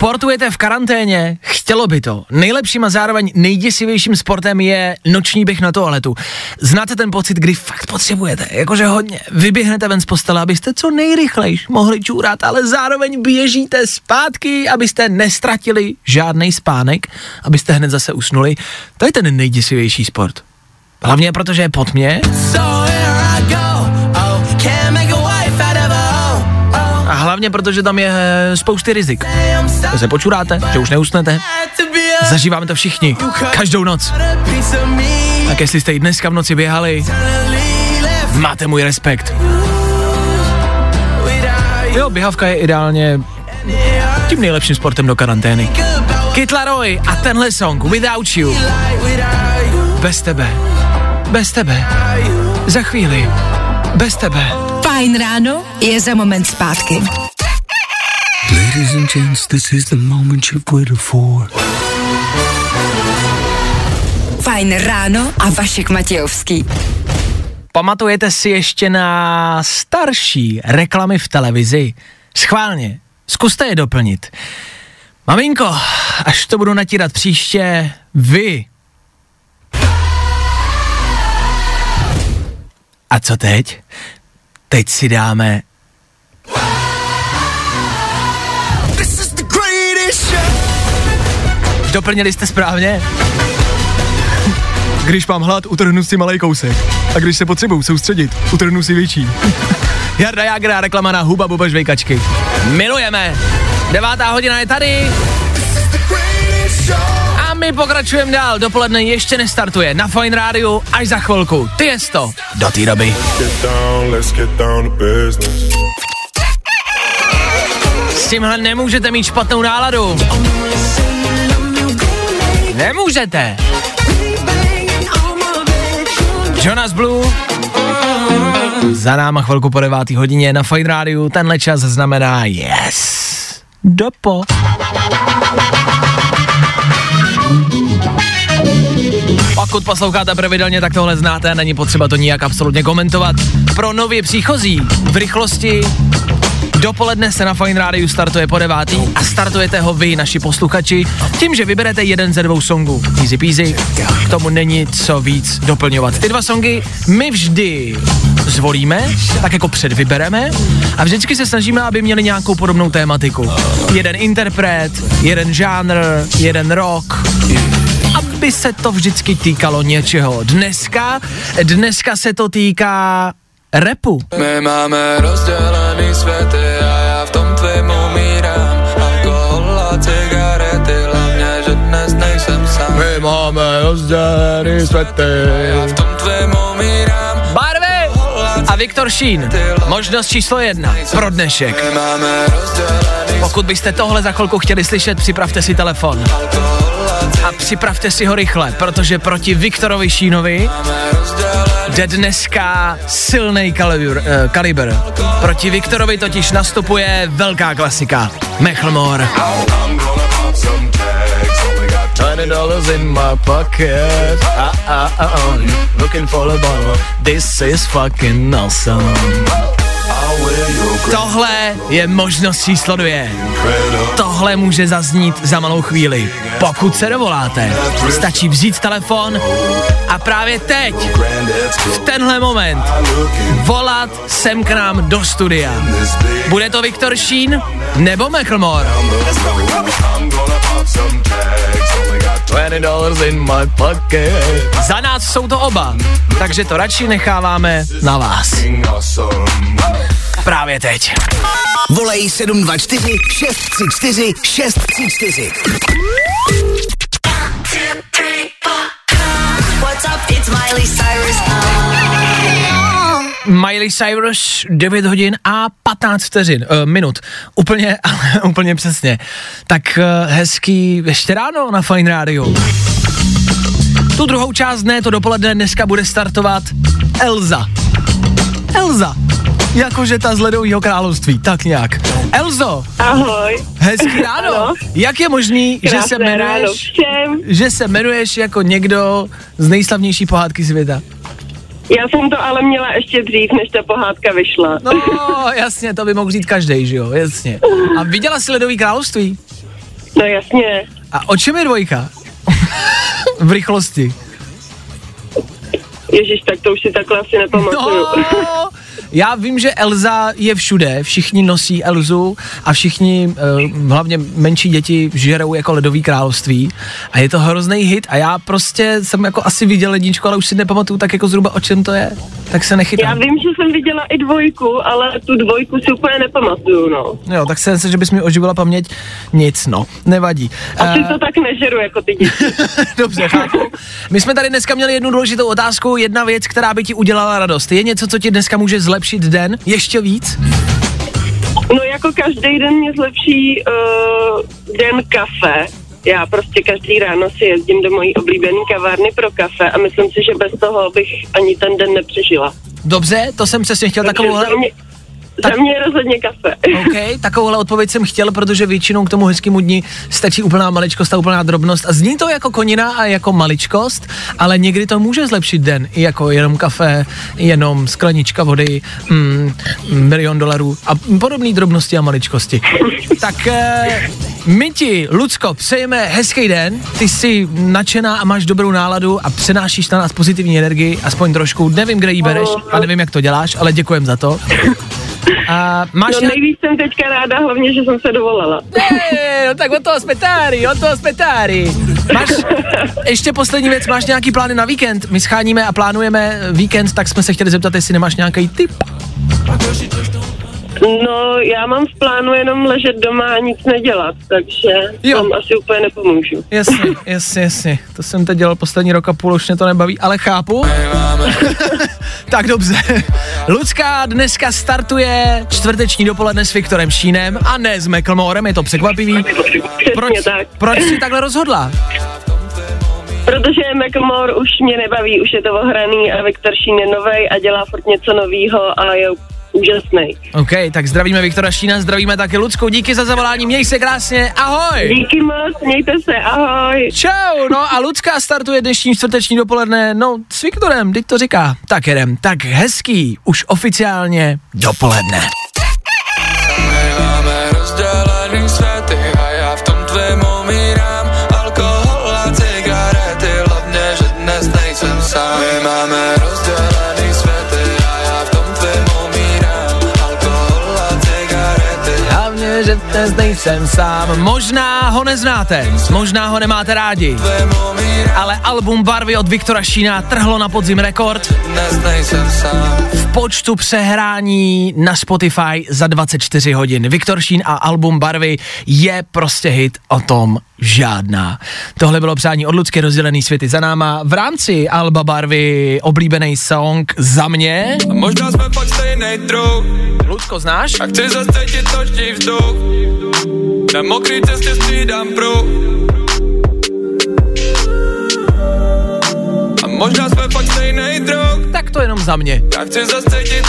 Sportujete v karanténě? Chtělo by to. Nejlepším a zároveň nejděsivějším sportem je noční běh na toaletu. Znáte ten pocit, kdy fakt potřebujete, jakože hodně. Vyběhnete ven z postele, abyste co nejrychlejš mohli čůrat, ale zároveň běžíte zpátky, abyste nestratili žádný spánek, abyste hned zase usnuli. To je ten nejděsivější sport. Hlavně protože je pod mě a hlavně protože tam je eh, spousty rizik. Že se počuráte, že už neusnete. Zažíváme to všichni, každou noc. Tak jestli jste i dneska v noci běhali, máte můj respekt. Jo, běhavka je ideálně tím nejlepším sportem do karantény. Kid Laroi a tenhle song Without You. Bez tebe. Bez tebe. Za chvíli. Bez tebe. Fajn ráno je za moment zpátky. Ladies and gents, this is the moment you've waited for. Fajn ráno a Vašek Matějovský. Pamatujete si ještě na starší reklamy v televizi? Schválně, zkuste je doplnit. Maminko, až to budu natírat příště, vy. A co teď? teď si dáme Doplnili jste správně? Když mám hlad, utrhnu si malý kousek. A když se potřebuju soustředit, utrhnu si větší. Jarda Jagra, reklama na Huba Buba Žvejkačky. Milujeme! Devátá hodina je tady. My pokračujeme dál. Dopoledne ještě nestartuje. Na Fine Rádiu až za chvilku. Ty je to. Do té doby. S tímhle nemůžete mít špatnou náladu. Nemůžete. Jonas Blue. Za náma chvilku po devátý hodině na Fine Rádiu. Tenhle čas znamená yes. Dopo. Pokud posloucháte pravidelně, tak tohle znáte, není potřeba to nijak absolutně komentovat. Pro nově příchozí v rychlosti Dopoledne se na Fine Rádiu startuje po devátý a startujete ho vy, naši posluchači, tím, že vyberete jeden ze dvou songů. Easy peasy, k tomu není co víc doplňovat. Ty dva songy my vždy zvolíme, tak jako předvybereme a vždycky se snažíme, aby měli nějakou podobnou tématiku. Jeden interpret, jeden žánr, jeden rock, aby se to vždycky týkalo něčeho. Dneska, dneska se to týká repu. My máme rozdělený světy a já v tom tvým umírám. Alkohol a cigarety, hlavně, že dnes nejsem sám. My máme rozdělený světy. Já v tom tvým umírám. Barvy a Viktor Šín. Možnost číslo jedna pro dnešek. My máme Pokud byste tohle za chvilku chtěli slyšet, připravte si telefon. A připravte si ho rychle, protože proti Viktorovi Šínovi jde dneska silný kalibr, uh, kalibr. Proti Viktorovi totiž nastupuje velká klasika. Mechlmore. $20 in my pocket. Ah, ah, ah, is fucking awesome. Tohle je možnost číslo dvě. Tohle může zaznít za malou chvíli. Pokud se dovoláte, stačí vzít telefon a právě teď, v tenhle moment, volat sem k nám do studia. Bude to Viktor Šín nebo Mechlmore? $20 in my pocket. Za nás jsou to oba, takže to radši necháváme na vás. Právě teď. Volej 724 634 634. What's up? It's Miley Cyrus. Miley Cyrus, 9 hodin a 15 vteřin, uh, minut. Úplně, ale úplně přesně. Tak uh, hezký ještě ráno na Fine Radio. Tu druhou část dne, to dopoledne, dneska bude startovat Elza. Elza. Jakože ta z ledového království, tak nějak. Elzo, Ahoj. hezký ráno. Ano. Jak je možný, že se Krásné jmenuješ, že se jmenuješ jako někdo z nejslavnější pohádky světa? Já jsem to ale měla ještě dřív, než ta pohádka vyšla. No, jasně, to by mohl říct každý, že jo, jasně. A viděla jsi Ledový království? No jasně. A o čem je dvojka? v rychlosti. Ježíš, tak to už si takhle asi nepamatuju. No, já vím, že Elza je všude, všichni nosí Elzu a všichni, uh, hlavně menší děti, žerou jako ledový království a je to hrozný hit a já prostě jsem jako asi viděl ledničku, ale už si nepamatuju tak jako zhruba o čem to je, tak se Já nechytám. vím, že jsem viděla i dvojku, ale tu dvojku si úplně nepamatuju, no. Jo, tak se, že bys mi oživila paměť, nic, no, nevadí. Asi Eh, to tak nežeru jako ty děti. Dobře, chápu. My jsme tady dneska měli jednu důležitou otázku, jedna věc, která by ti udělala radost. Je něco, co ti dneska může zlepšit den ještě víc? No jako každý den mě zlepší uh, den kafe. Já prostě každý ráno si jezdím do mojí oblíbené kavárny pro kafe a myslím si, že bez toho bych ani ten den nepřežila. Dobře, to jsem přesně chtěl Takže takovouhle... za mě, za mě je rozhodně kafe. OK, takovouhle odpověď jsem chtěl, protože většinou k tomu hezkému dni stačí úplná maličkost a úplná drobnost. A zní to jako konina a jako maličkost, ale někdy to může zlepšit den. I jako jenom kafe, jenom sklenička vody, mm, milion dolarů a podobné drobnosti a maličkosti. tak eh, my ti, Lucko, přejeme hezký den. Ty jsi nadšená a máš dobrou náladu a přenášíš na nás pozitivní energii, aspoň trošku. Nevím, kde ji bereš a nevím, jak to děláš, ale děkujem za to. A máš no nějak... nejvíc jsem teďka ráda, hlavně, že jsem se dovolala. Ej, no tak od toho jsme táry, od toho jsme táry. Máš, ještě poslední věc, máš nějaký plány na víkend? My scháníme a plánujeme víkend, tak jsme se chtěli zeptat, jestli nemáš nějaký tip. No, já mám v plánu jenom ležet doma a nic nedělat, takže Jo. tam asi úplně nepomůžu. Jasně, jasně, jasně. To jsem teď dělal poslední rok a půl, už mě to nebaví, ale chápu. tak dobře. Lucka dneska startuje čtvrteční dopoledne s Viktorem Šínem a ne s Meklmorem, je to překvapivý. Proč, tak. proč jsi takhle rozhodla? Protože Macklemore už mě nebaví, už je to ohraný a Viktor Šín je novej a dělá furt něco novýho a je úžasný. OK, tak zdravíme Viktora Šína, zdravíme taky Lucku, díky za zavolání, měj se krásně, ahoj! Díky moc, mějte se, ahoj. Čau, no a Lucka startuje dnešní čtvrteční dopoledne, no s Viktorem, teď to říká. Tak jedem, tak hezký, už oficiálně dopoledne. Hlavně, že dnes nejsem sám. Možná ho neznáte, možná ho nemáte rádi, ale album Barvy od Viktora Šína trhlo na podzim rekord v počtu přehrání na Spotify za 24 hodin. Viktor Šín a album Barvy je prostě hit o tom žádná. Tohle bylo přání od Lucky rozdělený světy za náma. V rámci Alba Barvy oblíbený song za mě. Možná jsme fakt stejnej druh Lucko, znáš? A chci zacítit točný vzduch Na mokrý cestě střídám pruh A možná jsme fakt stejnej druh Tak to jenom za mě. Já chci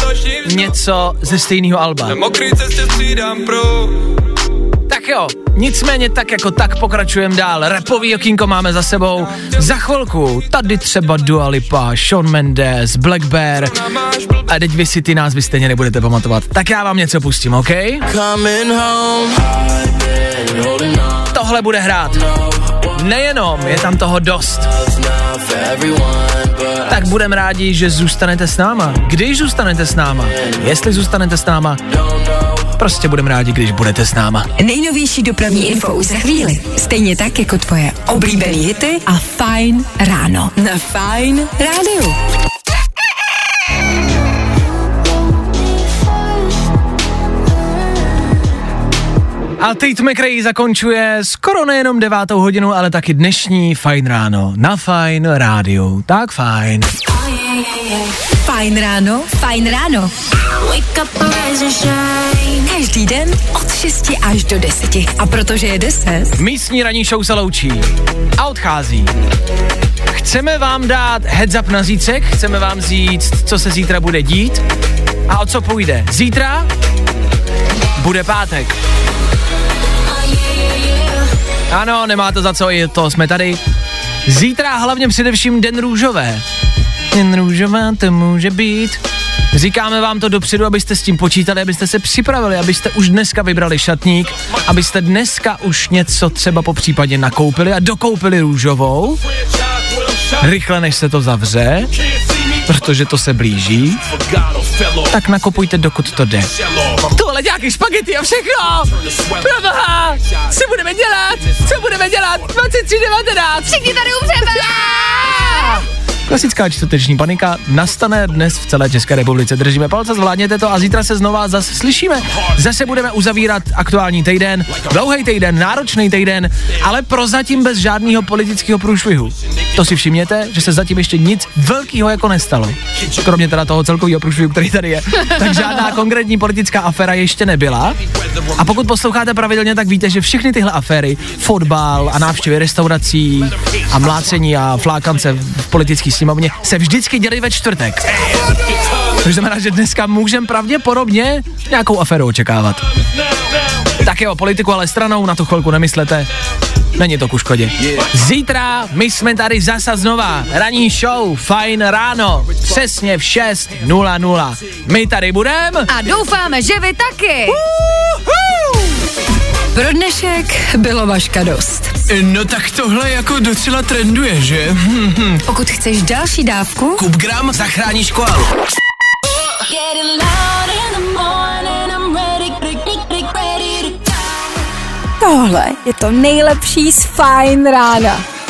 točný vzduch Něco ze stejného alba. Na mokrý cestě střídám Tak jo, nicméně tak jako tak pokračujeme dál. Repový okýnko máme za sebou. Za chvilku tady třeba Dua Lipa, Shawn Mendes, Black Bear. A teď vy si ty názvy stejně nebudete pamatovat. Tak já vám něco pustím, OK? Tohle bude hrát. Nejenom, je tam toho dost. Tak budeme rádi, že zůstanete s náma. Když zůstanete s náma, jestli zůstanete s náma, prostě budeme rádi, když budete s náma. Nejnovější dopravní info už za chvíli. Stejně tak jako tvoje oblíbený hity a Fajn ráno. Na Fajn rádiu. A Tate McRae zakončuje skoro nejenom devátou hodinu, ale taky dnešní Fajn ráno na Fajn rádiu. Tak fajn. Fajn ráno, fajn ráno. Každý den od 6 až do 10. A protože je 10, Místní ranní show se loučí a odchází. Chceme vám dát heads up na zítřek, chceme vám říct, co se zítra bude dít a o co půjde. Zítra bude pátek. Ano, nemá to za co, je to jsme tady. Zítra hlavně především Den růžové. Den růžová to může být. Říkáme vám to dopředu, abyste s tím počítali, abyste se připravili, abyste už dneska vybrali šatník, abyste dneska už něco třeba po případě nakoupili a dokoupili růžovou. Rychle, než se to zavře, protože to se blíží, tak nakopujte, dokud to jde. Tohle nějaký špagety a všechno! Proboha! Co budeme dělat? Co budeme dělat? 23.19! Všichni tady umřeme! Klasická čtvrteční panika nastane dnes v celé České republice. Držíme palce, zvládněte to a zítra se znova zase slyšíme. Zase budeme uzavírat aktuální týden, dlouhý týden, náročný týden, ale prozatím bez žádného politického průšvihu. To si všimněte, že se zatím ještě nic velkého jako nestalo. Kromě teda toho celkového průšvihu, který tady je. Tak žádná konkrétní politická aféra ještě nebyla. A pokud posloucháte pravidelně, tak víte, že všechny tyhle aféry, fotbal a návštěvy restaurací a mlácení a flákance v politické sněmovně se vždycky děli ve čtvrtek. To znamená, že dneska můžeme pravděpodobně nějakou aféru očekávat. Tak jo, politiku ale stranou, na tu chvilku nemyslete. Není to ku škodě. Zítra my jsme tady zasa znova. Ranní show, fajn ráno. Přesně v 6.00. My tady budeme. A doufáme, že vy taky. Pro dnešek bylo vaška dost. No tak tohle jako docela trenduje, že? Pokud chceš další dávku, kup gram, zachráníš koalu. Tohle je to nejlepší z fajn rána.